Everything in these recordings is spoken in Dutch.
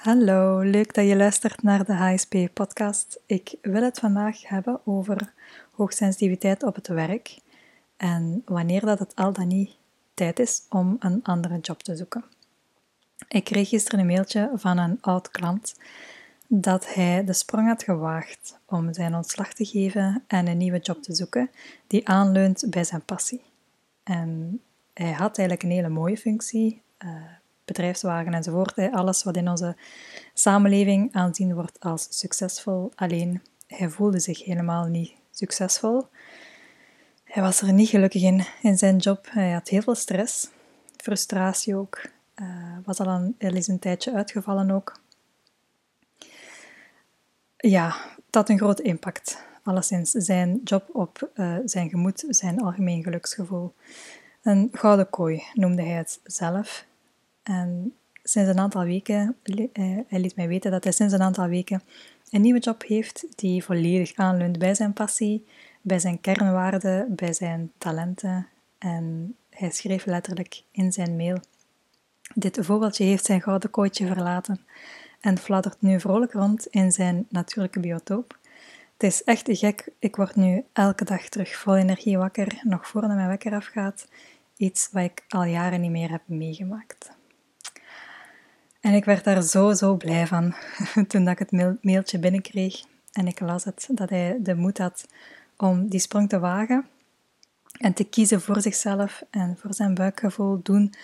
Hallo, leuk dat je luistert naar de HSP-podcast. Ik wil het vandaag hebben over hoogsensitiviteit op het werk en wanneer dat het al dan niet tijd is om een andere job te zoeken. Ik kreeg gisteren een mailtje van een oud klant dat hij de sprong had gewaagd om zijn ontslag te geven en een nieuwe job te zoeken die aanleunt bij zijn passie. En hij had eigenlijk een hele mooie functie, uh, bedrijfswagen enzovoort. Alles wat in onze samenleving aanzien wordt als succesvol. Alleen hij voelde zich helemaal niet succesvol. Hij was er niet gelukkig in, in zijn job. Hij had heel veel stress, frustratie ook. Uh, was al een, is een tijdje uitgevallen ook. Ja, dat had een grote impact. Alleszins zijn job op uh, zijn gemoed, zijn algemeen geluksgevoel. Een gouden kooi noemde hij het zelf. En sinds een aantal weken, eh, hij liet mij weten dat hij sinds een aantal weken een nieuwe job heeft die volledig aanleunt bij zijn passie, bij zijn kernwaarden, bij zijn talenten. En hij schreef letterlijk in zijn mail: Dit vogeltje heeft zijn gouden kooitje verlaten en fladdert nu vrolijk rond in zijn natuurlijke biotoop. Het is echt gek, ik word nu elke dag terug vol energie wakker, nog voordat mijn wekker afgaat. Iets wat ik al jaren niet meer heb meegemaakt. En ik werd daar zo, zo blij van toen ik het mailtje binnenkreeg en ik las het, dat hij de moed had om die sprong te wagen en te kiezen voor zichzelf en voor zijn buikgevoel, doen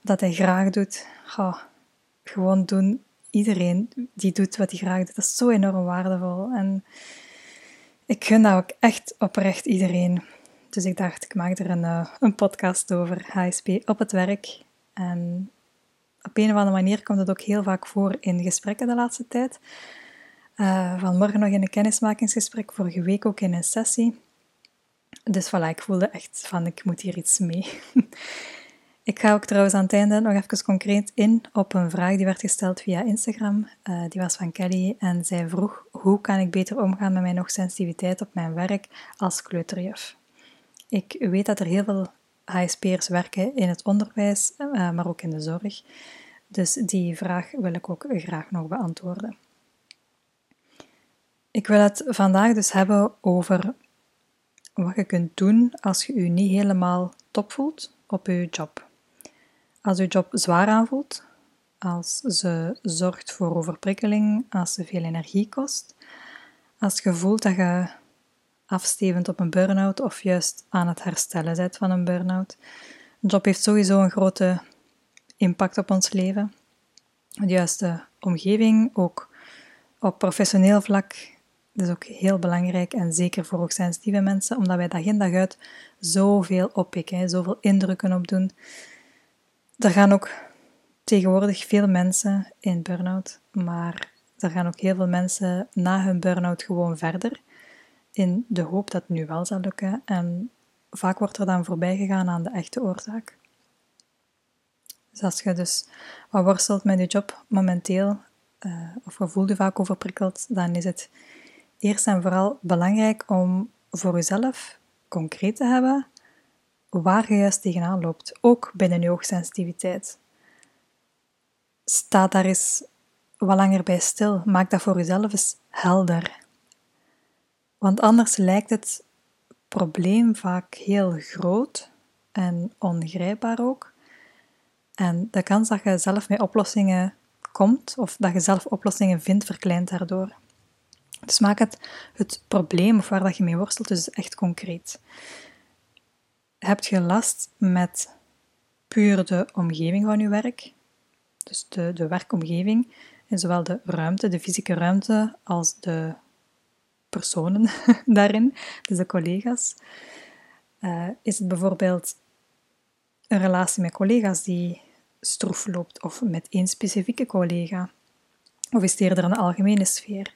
wat hij graag doet. gewoon doen. Iedereen die doet wat hij graag doet, dat is zo enorm waardevol. En ik gun dat ook echt oprecht iedereen. Dus ik dacht, ik maak er een, uh, een podcast over HSP op het werk. En op een of andere manier komt het ook heel vaak voor in gesprekken de laatste tijd. Uh, vanmorgen nog in een kennismakingsgesprek, vorige week ook in een sessie. Dus voilà, ik voelde echt van, ik moet hier iets mee. ik ga ook trouwens aan het einde nog even concreet in op een vraag die werd gesteld via Instagram. Uh, die was van Kelly en zij vroeg, hoe kan ik beter omgaan met mijn sensitiviteit op mijn werk als kleuterjuf? Ik weet dat er heel veel HSP'ers werken in het onderwijs, uh, maar ook in de zorg. Dus die vraag wil ik ook graag nog beantwoorden. Ik wil het vandaag dus hebben over wat je kunt doen als je je niet helemaal top voelt op je job. Als je job zwaar aanvoelt, als ze zorgt voor overprikkeling, als ze veel energie kost, als je voelt dat je afstevend op een burn-out of juist aan het herstellen bent van een burn-out. Een job heeft sowieso een grote impact op ons leven. De juiste omgeving, ook op professioneel vlak, dat is ook heel belangrijk en zeker voor hoogsensitieve mensen, omdat wij dag in dag uit zoveel oppikken, zoveel indrukken opdoen. Er gaan ook tegenwoordig veel mensen in burn-out, maar er gaan ook heel veel mensen na hun burn-out gewoon verder in de hoop dat het nu wel zal lukken. En vaak wordt er dan voorbij gegaan aan de echte oorzaak. Dus als je dus wat worstelt met je job momenteel, uh, of je voelt je vaak overprikkeld, dan is het eerst en vooral belangrijk om voor jezelf concreet te hebben waar je juist tegenaan loopt, ook binnen je hoogsensitiviteit. Sta daar eens wat langer bij stil. Maak dat voor jezelf eens helder. Want anders lijkt het probleem vaak heel groot en ongrijpbaar ook. En de kans dat je zelf met oplossingen komt, of dat je zelf oplossingen vindt, verkleint daardoor. Dus maak het, het probleem of waar dat je mee worstelt dus echt concreet. Heb je last met puur de omgeving van je werk, dus de, de werkomgeving, en zowel de ruimte, de fysieke ruimte, als de personen daarin, dus de collega's. Uh, is het bijvoorbeeld een relatie met collega's die stroef loopt, of met één specifieke collega? Of is het eerder een algemene sfeer?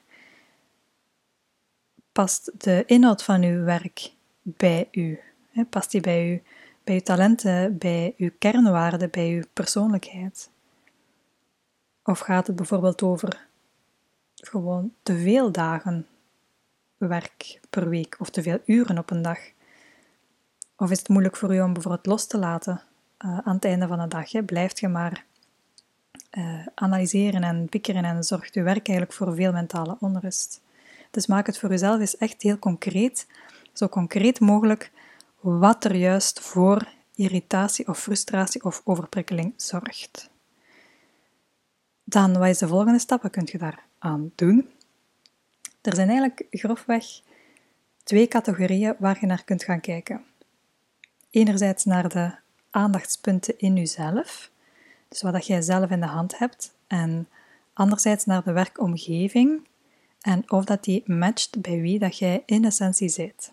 Past de inhoud van uw werk bij u? Past die bij u, bij uw talenten, bij uw kernwaarden, bij uw persoonlijkheid? Of gaat het bijvoorbeeld over gewoon te veel dagen werk per week of te veel uren op een dag? Of is het moeilijk voor u om bijvoorbeeld los te laten uh, aan het einde van de dag? Hè? Blijft je maar uh, analyseren en pikkeren en zorgt je werk eigenlijk voor veel mentale onrust. Dus maak het voor jezelf eens echt heel concreet, zo concreet mogelijk, wat er juist voor irritatie of frustratie of overprikkeling zorgt. Dan, wat is de volgende stap? Wat kun je daar aan doen? Er zijn eigenlijk grofweg twee categorieën waar je naar kunt gaan kijken. Enerzijds naar de aandachtspunten in jezelf, dus wat jij zelf in de hand hebt, en anderzijds naar de werkomgeving en of dat die matcht bij wie dat jij in essentie zit.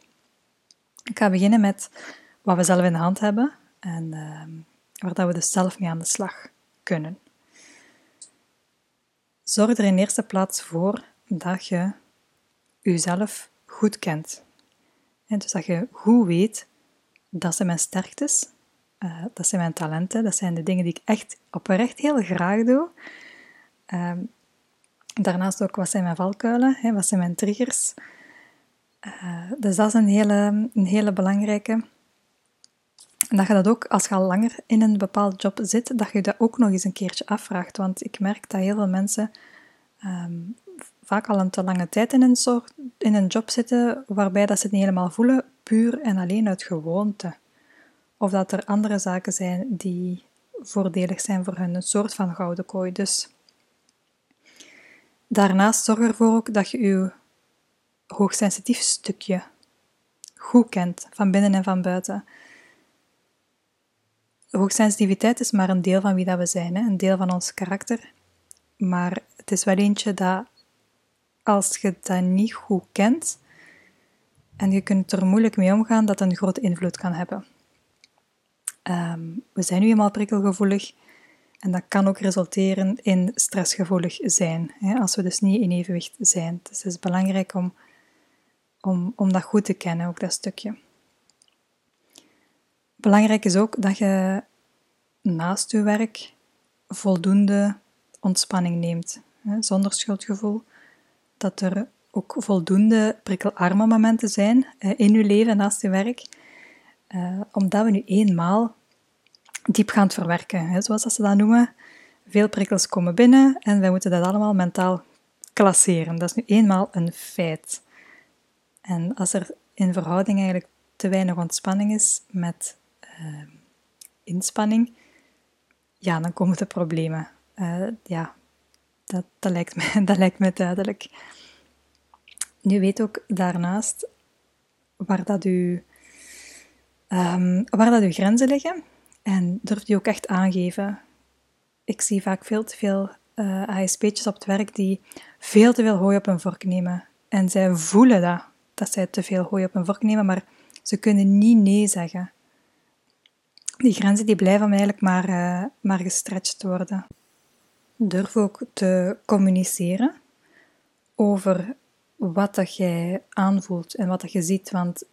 Ik ga beginnen met wat we zelf in de hand hebben en uh, waar dat we dus zelf mee aan de slag kunnen. Zorg er in eerste plaats voor dat je jezelf goed kent. En dus dat je goed weet, dat zijn mijn sterktes, uh, dat zijn mijn talenten, dat zijn de dingen die ik echt oprecht heel graag doe. Uh, daarnaast ook, wat zijn mijn valkuilen, hè, wat zijn mijn triggers. Uh, dus dat is een hele, een hele belangrijke. En dat je dat ook, als je al langer in een bepaald job zit, dat je dat ook nog eens een keertje afvraagt. Want ik merk dat heel veel mensen um, vaak al een te lange tijd in een, soort, in een job zitten waarbij dat ze het niet helemaal voelen, puur en alleen uit gewoonte. Of dat er andere zaken zijn die voordelig zijn voor hun, een soort van gouden kooi. Dus daarnaast zorg ervoor ook dat je je hoogsensitief stukje goed kent, van binnen en van buiten. Hoogsensitiviteit is maar een deel van wie dat we zijn, hè? een deel van ons karakter. Maar het is wel eentje dat als je dat niet goed kent en je kunt er moeilijk mee omgaan, dat een grote invloed kan hebben. Ehm, we zijn nu eenmaal prikkelgevoelig en dat kan ook resulteren in stressgevoelig zijn, hè, als we dus niet in evenwicht zijn. Dus het is belangrijk om, om, om dat goed te kennen, ook dat stukje. Belangrijk is ook dat je naast je werk voldoende ontspanning neemt, hè, zonder schuldgevoel dat er ook voldoende prikkelarme momenten zijn uh, in uw leven naast je werk, uh, omdat we nu eenmaal diepgaand verwerken, hè, zoals ze dat noemen. Veel prikkels komen binnen en wij moeten dat allemaal mentaal klasseren. Dat is nu eenmaal een feit. En als er in verhouding eigenlijk te weinig ontspanning is met uh, inspanning, ja, dan komen de problemen. ja, dat, dat, lijkt me, dat lijkt me duidelijk. Nu weet ook daarnaast waar dat u, um, waar dat uw grenzen liggen en durft u ook echt aangeven. Ik zie vaak veel te veel uh, eh, ASP'tjes op het werk die veel te veel hooi op een vork nemen. En zij voelen dat, dat zij te veel hooi op een vork nemen, maar ze kunnen niet nee zeggen. Die grenzen die blijven eigenlijk maar, uh, maar gestretched worden. Durf ook te communiceren over wat dat jij aanvoelt en wat dat je ziet. Want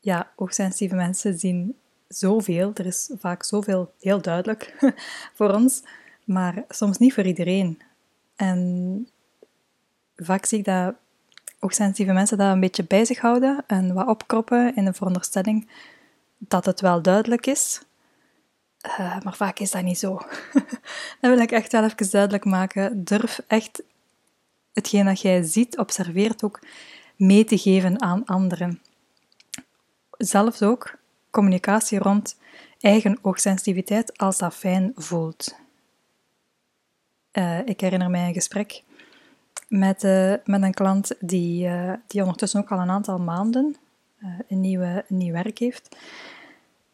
ja, hoogsensitieve mensen zien zoveel. Er is vaak zoveel heel duidelijk voor ons, maar soms niet voor iedereen. En vaak zie ik dat hoogsensitieve mensen dat een beetje bij zich houden en wat opkroppen in de veronderstelling dat het wel duidelijk is. Uh, maar vaak is dat niet zo. dat wil ik echt wel even duidelijk maken. Durf echt hetgeen dat jij ziet, observeert ook mee te geven aan anderen. Zelfs ook communicatie rond eigen oogsensitiviteit als dat fijn voelt. Uh, ik herinner mij een gesprek met, uh, met een klant die, die ondertussen ook al een aantal maanden een, nieuwe, een nieuw werk heeft.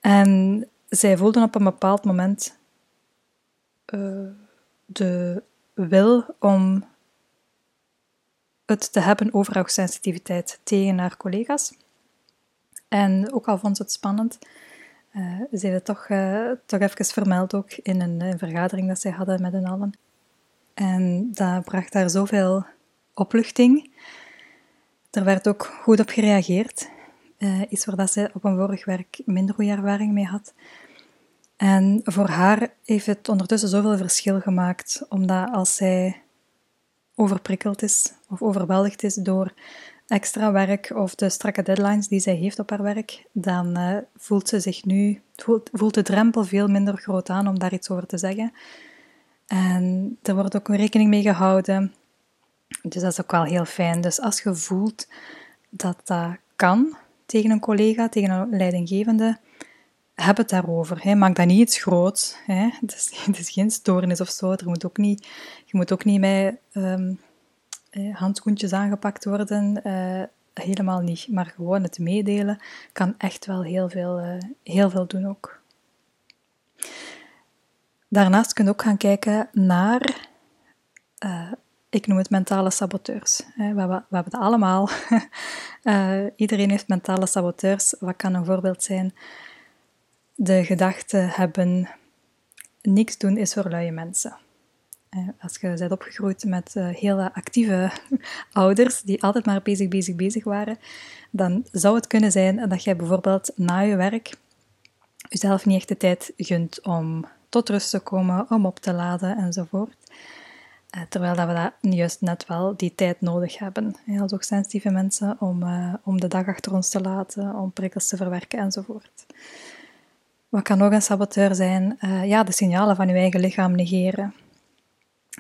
En zij voelden op een bepaald moment de wil om het te hebben over hoogsensitiviteit tegen haar collega's. En ook al vond ze het spannend, uh, ze heeft toch, uh, toch even vermeld ook in een, vergadering dat zij hadden met een allen. En dat bracht haar zoveel opluchting. Er werd ook goed op gereageerd. Iets waar dat ze op een vorig werk minder goede ervaring mee had. En voor haar heeft het ondertussen zoveel verschil gemaakt, omdat als zij overprikkeld is of overweldigd is door extra werk of de strakke deadlines die zij heeft op haar werk, dan uh, voelt ze zich nu, voelt, voelt de drempel veel minder groot aan om daar iets over te zeggen. En er wordt ook rekening mee gehouden. Dus dat is ook wel heel fijn. Dus als je voelt dat dat kan tegen een collega, tegen een leidinggevende, heb het daarover. Hè. Maak dat niet iets groot. Hè. Het, is, het is geen stoornis of zo. Er moet ook niet, je moet ook niet met um, handschoentjes aangepakt worden. Uh, helemaal niet. Maar gewoon het meedelen kan echt wel heel veel, uh, heel veel doen ook. Daarnaast kun je ook gaan kijken naar, uh, ik noem het mentale saboteurs. We hebben, het allemaal. iedereen heeft mentale saboteurs. Wat kan een voorbeeld zijn? De gedachte hebben, niks doen is voor luie mensen. Als je bent opgegroeid met uh, hele actieve ouders die altijd maar bezig, bezig, bezig waren, dan zou het kunnen zijn dat jij bijvoorbeeld na je werk jezelf niet echt de tijd gunt om tot rust te komen, om op te laden enzovoort. Uh, terwijl dat we juist net wel die tijd nodig hebben, als ook sensitieve mensen, om, om de dag achter ons te laten, om prikkels te verwerken enzovoort. Wat kan nog een saboteur zijn? Uh, ja, de signalen van je eigen lichaam negeren.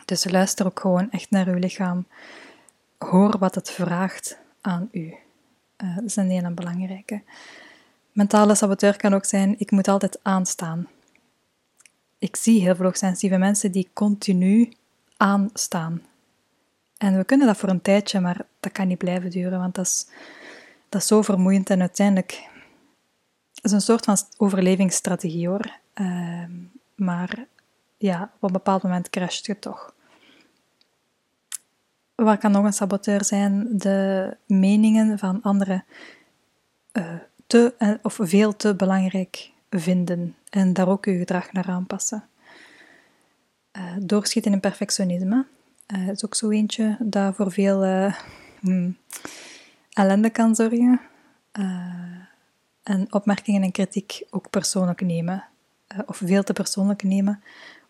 Dus luister ook gewoon echt naar uw lichaam. Hoor wat het vraagt aan u. Uh, dat is een hele belangrijke. Mentale saboteur kan ook zijn, ik moet altijd aanstaan. Ik zie heel veel hoogsensitieve mensen die continu aanstaan. En we kunnen dat voor een tijdje, maar dat kan niet blijven duren, want dat is, dat is zo vermoeiend en uiteindelijk is een soort van overlevingsstrategie hoor. Uh, maar ja, op een bepaald moment crasht je toch. Wat kan nog een saboteur zijn? De meningen van anderen uh, te uh, of veel te belangrijk vinden en daar ook je gedrag naar aanpassen. Uh, doorschieten in perfectionisme uh, is ook zo eentje dat voor veel uh, hmm, ellende kan zorgen. En opmerkingen en kritiek ook persoonlijk nemen, of veel te persoonlijk nemen,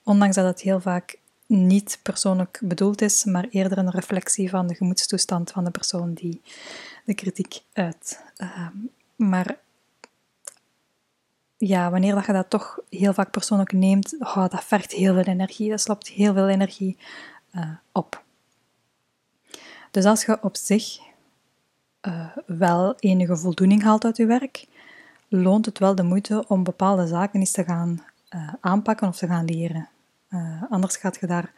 ondanks dat het heel vaak niet persoonlijk bedoeld is, maar eerder een reflectie van de gemoedstoestand van de persoon die de kritiek uit. Ehm, maar ja, wanneer dat je dat toch heel vaak persoonlijk neemt, oh, dat vergt heel veel energie. Dat slopt heel veel energie uh, op. Dus als je op zich uh, wel enige voldoening haalt uit je werk, loont het wel de moeite om bepaalde zaken eens te gaan uh, aanpakken of te gaan leren. anders gaat je daar,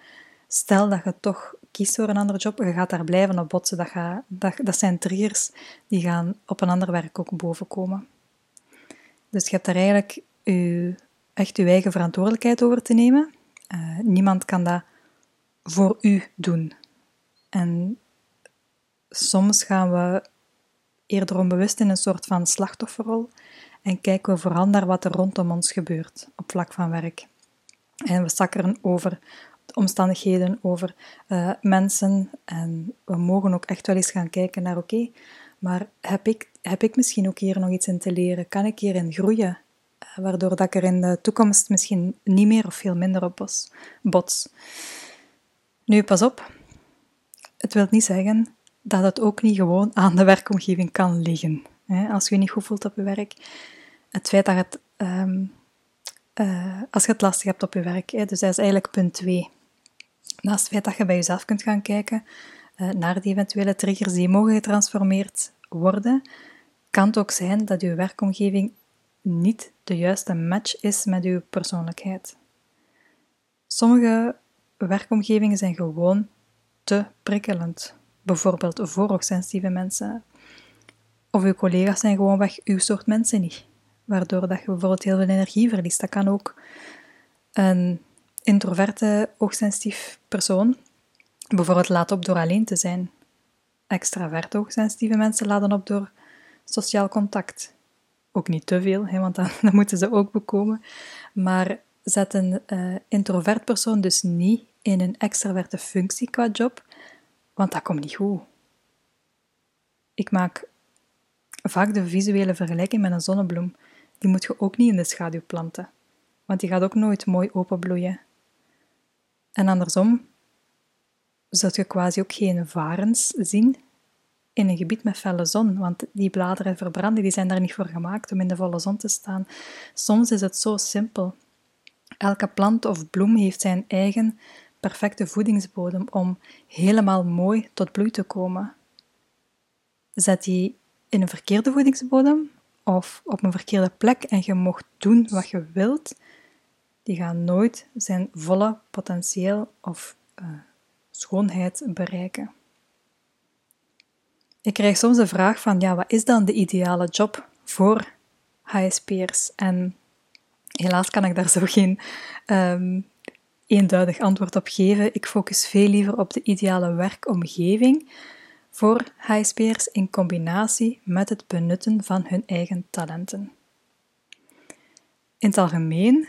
stel dat je toch kiest voor een andere job, je gaat daar blijven op botsen. Dat, gaat, dat, dat zijn triggers die gaan op een ander werk ook bovenkomen. Dus je hebt daar eigenlijk je, echt je eigen verantwoordelijkheid over te nemen. Uh, niemand kan dat voor u doen. En soms gaan we eerder onbewust in een soort van slachtofferrol en kijken we vooral naar wat er rondom ons gebeurt op vlak van werk. En we zakkeren over omstandigheden, over uh, mensen en we mogen ook echt wel eens gaan kijken naar oké, maar heb ik, heb ik misschien ook hier nog iets in te leren? Kan ik hierin groeien? Eh, waardoor dat ik er in de toekomst misschien niet meer of veel minder op bots. Nu, pas op. Het wil niet zeggen dat het ook niet gewoon aan de werkomgeving kan liggen. Als je je niet goed voelt op je werk. Het feit dat het, um, uh, als je het lastig hebt op je werk. Hè, dus dat is eigenlijk punt 2. Naast het feit dat je bij jezelf kunt gaan kijken uh, naar die eventuele triggers die mogen getransformeerd worden, kan het ook zijn dat uw werkomgeving niet de juiste match is met uw persoonlijkheid. Sommige werkomgevingen zijn gewoon te prikkelend, bijvoorbeeld voor hoogsensitieve mensen. Of uw collega's zijn gewoonweg uw soort mensen niet, waardoor dat je bijvoorbeeld heel veel energie verliest. Dat kan ook een introverte, hoogsensitief persoon bijvoorbeeld laat op door alleen te zijn extravert hoogsensitieve mensen laden op door sociaal contact. Ook niet te veel, hè, want dan, dan moeten ze ook bekomen. Maar zet een uh, introvert persoon dus niet in een extraverte functie qua job, want dat komt niet goed. Ik maak vaak de visuele vergelijking met een zonnebloem. Die moet je ook niet in de schaduw planten, want die gaat ook nooit mooi openbloeien. En andersom, zult je quasi ook geen varens zien in een gebied met felle zon, want die bladeren verbranden, die zijn daar niet voor gemaakt om in de volle zon te staan. Soms is het zo simpel. Elke plant of bloem heeft zijn eigen perfecte voedingsbodem om helemaal mooi tot bloei te komen. Zet die in een verkeerde voedingsbodem of op een verkeerde plek en je mocht doen wat je wilt, die gaan nooit zijn volle potentieel of uh, schoonheid bereiken. Ik krijg soms de vraag van, ja, wat is dan de ideale job voor HSP'ers? En helaas kan ik daar zo geen um, eenduidig antwoord op geven. Ik focus veel liever op de ideale werkomgeving voor HSP'ers in combinatie met het benutten van hun eigen talenten. In het algemeen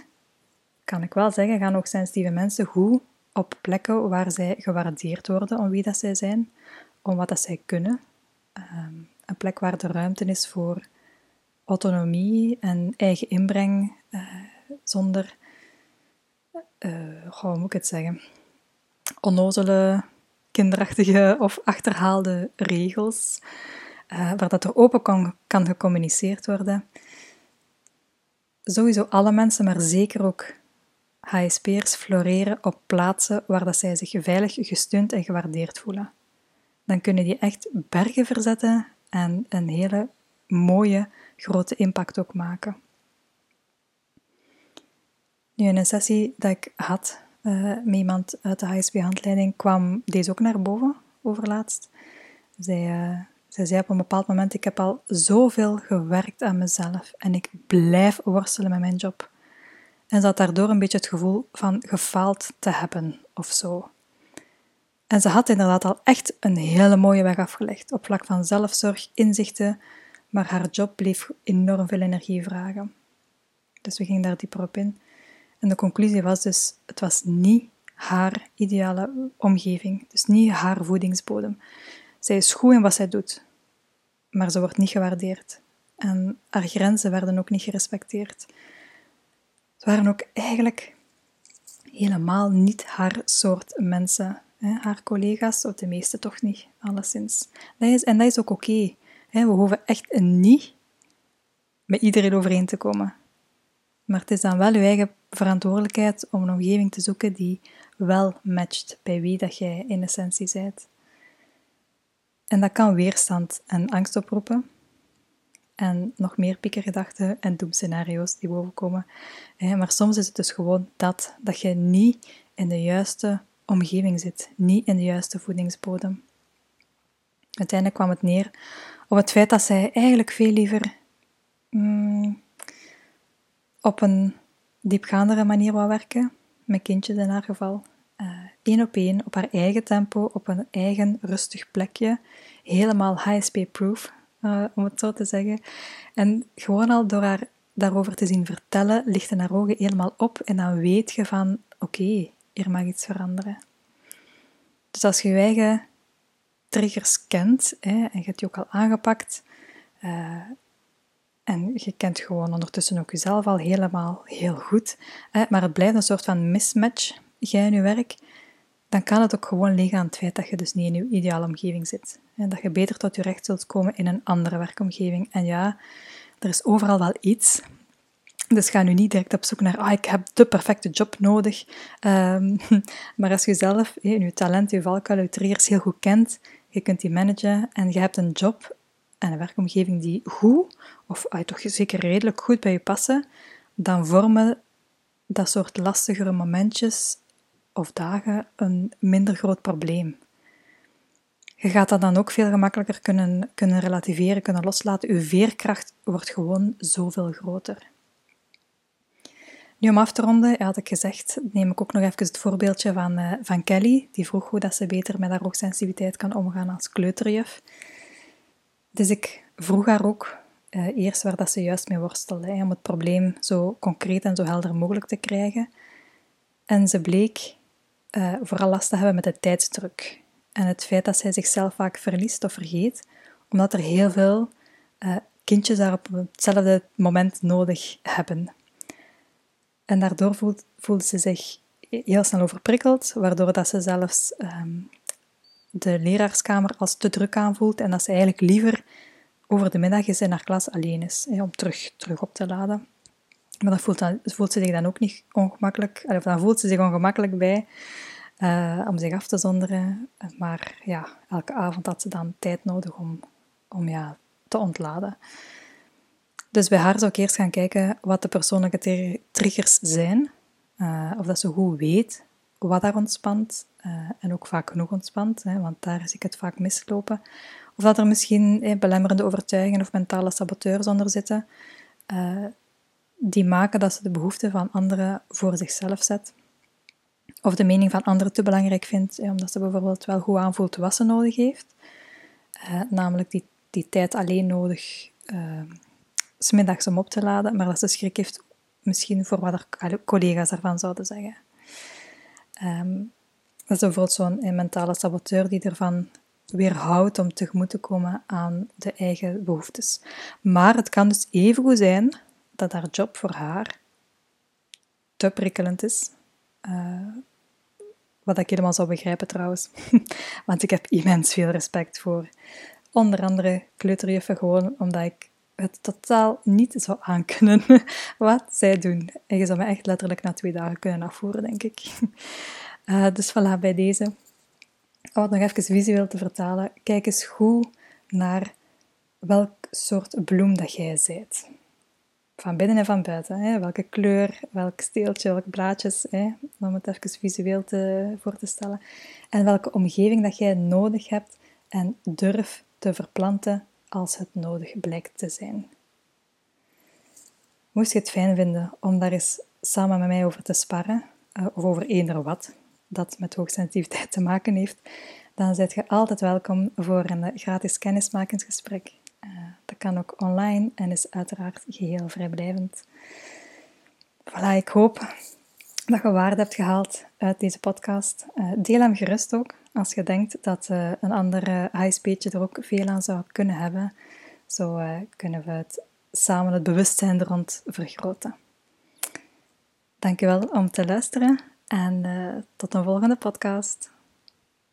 kan ik wel zeggen, gaan ook sensitieve mensen goed op plekken waar zij gewaardeerd worden om wie dat zij zijn, om wat dat zij kunnen. Ehm, een plek waar de ruimte is voor autonomie en eigen inbreng uh, zonder, uh, hoe moet ik het zeggen, onnozele, kinderachtige of achterhaalde regels, uh, waar dat er open kan, kan gecommuniceerd worden. Sowieso alle mensen, maar zeker ook HSP'ers floreren op plaatsen waar dat zij zich veilig gesteund en gewaardeerd voelen. Dan kunnen die echt bergen verzetten en een hele mooie, grote impact ook maken. Nu, in een sessie dat ik had uh, met iemand uit de HSP-handleiding kwam deze ook naar boven overlaatst. Zij, uh, zij zei op een bepaald moment, ik heb al zoveel gewerkt aan mezelf en ik blijf worstelen met mijn job. En ze had daardoor een beetje het gevoel van gefaald te hebben of zo. En ze had inderdaad al echt een hele mooie weg afgelegd op vlak van zelfzorg, inzichten, maar haar job bleef enorm veel energie vragen. Dus we gingen daar dieper op in. En de conclusie was dus, het was niet haar ideale omgeving, dus niet haar voedingsbodem. Zij is goed in wat zij doet, maar ze wordt niet gewaardeerd. En haar grenzen werden ook niet gerespecteerd. Het waren ook eigenlijk helemaal niet haar soort mensen. Haar collega's, of de meeste toch niet, alleszins. Is, en dat is ook oké. We hoeven echt niet met iedereen overeen te komen. Maar het is dan wel je eigen verantwoordelijkheid om een omgeving te zoeken die wel matcht bij wie dat jij in essentie bent. En dat kan weerstand en angst oproepen, en nog meer piekergedachten en doemscenario's die bovenkomen. Maar soms is het dus gewoon dat, dat je niet in de juiste omgeving zit, niet in de juiste voedingsbodem. Uiteindelijk kwam het neer op het feit dat zij eigenlijk veel liever mm, op een diepgaandere manier wou werken, met kindjes in haar geval. Eén op één, op haar eigen tempo, op een eigen rustig plekje, helemaal HSP-proof, uh, om het zo te zeggen. En gewoon al door haar daarover te zien vertellen, lichten haar ogen helemaal op en dan weet je van, oké, hier mag iets veranderen. Dus als je je eigen triggers kent, hè, en je hebt die ook al aangepakt, uh, en je kent gewoon ondertussen ook jezelf al helemaal heel goed, hè, maar het blijft een soort van mismatch, jij en je werk, dan kan het ook gewoon liggen aan het feit dat je dus niet in je ideale omgeving zit. En dat je beter tot je recht zult komen in een andere werkomgeving. En ja, er is overal wel iets. Dus ga nu niet direct op zoek naar, ah, ik heb de perfecte job nodig. Um, maar als je zelf je talent, je valkuil, je triggers heel goed kent, je kunt die managen en je hebt een job en een werkomgeving die goed, of toch zeker redelijk goed bij je passen, dan vormen dat soort lastigere momentjes of dagen een minder groot probleem. Je gaat dat dan ook veel gemakkelijker kunnen, kunnen relativeren, kunnen loslaten. Je veerkracht wordt gewoon zoveel groter. Nu om af te ronden, had ik gezegd, neem ik ook nog even het voorbeeldje van, uh, van Kelly. Die vroeg hoe dat ze beter met haar hoogsensitiviteit kan omgaan als kleuterjuf. Dus ik vroeg haar ook uh, eerst waar dat ze juist mee worstelde, om het probleem zo concreet en zo helder mogelijk te krijgen. En ze bleek uh, vooral last te hebben met de tijdsdruk en het feit dat zij zichzelf vaak verliest of vergeet, omdat er heel veel uh, kindjes daar op hetzelfde moment nodig hebben. En daardoor voelt, voelt ze zich heel snel overprikkeld, waardoor dat ze zelfs um, de leraarskamer als te druk aanvoelt en dat ze eigenlijk liever over de middag is in haar klas alleen is, hè, om terug, terug op te laden. Maar dan voelt, dan, voelt ze zich dan ook niet ongemakkelijk, of dan voelt ze zich ongemakkelijk bij uh, om zich af te zonderen. Maar ja, elke avond had ze dan tijd nodig om, om ja, te ontladen. Dus bij haar zou ik eerst gaan kijken wat de persoonlijke triggers zijn. Uh, of dat ze goed weet wat haar ontspant. Uh, en ook vaak genoeg ontspant, hè, want daar zie ik het vaak mislopen. Of dat er misschien eh, belemmerende overtuigingen of mentale saboteurs onder zitten. Uh, die maken dat ze de behoeften van anderen voor zichzelf zet. Of de mening van anderen te belangrijk vindt, omdat ze bijvoorbeeld wel goed aanvoelt wat ze nodig heeft. Uh, namelijk die, die tijd alleen nodig, smiddags om op te laden, maar dat ze schrik heeft misschien voor wat haar collega's ervan zouden zeggen. Um, dat is bijvoorbeeld zo'n mentale saboteur die ervan weerhoudt om tegemoet te komen aan de eigen behoeftes. Maar het kan dus even goed zijn dat haar job voor haar te prikkelend is. Uh, wat ik helemaal zou begrijpen trouwens. Want ik heb immens veel respect voor onder andere kleuterjuffen, gewoon omdat ik het totaal niet zou aankunnen wat zij doen. En je zou me echt letterlijk na twee dagen kunnen afvoeren, denk ik. Uh, dus voilà, bij deze. Om het nog even visueel te vertalen, kijk eens goed naar welk soort bloem dat jij zijt. Van binnen en van buiten. Hè? Welke kleur, welk steeltje, welke blaadjes, hè? om het even visueel te, voor te stellen. En welke omgeving dat jij nodig hebt en durf te verplanten als het nodig blijkt te zijn. Moest je het fijn vinden om daar eens samen met mij over te sparren, uh, of over eender wat dat met hoogsensitiviteit te maken heeft, dan zet je altijd welkom voor een gratis kennismakingsgesprek. Uh, dat kan ook online en is uiteraard geheel vrijblijvend. Voilà, ik hoop dat je waarde hebt gehaald uit deze podcast. Deel hem gerust ook als je denkt dat uh, een ander huisbeetje er ook veel aan zou kunnen hebben. Zo kunnen we het samen het bewustzijn er rond vergroten. Dankjewel om te luisteren en tot een volgende podcast.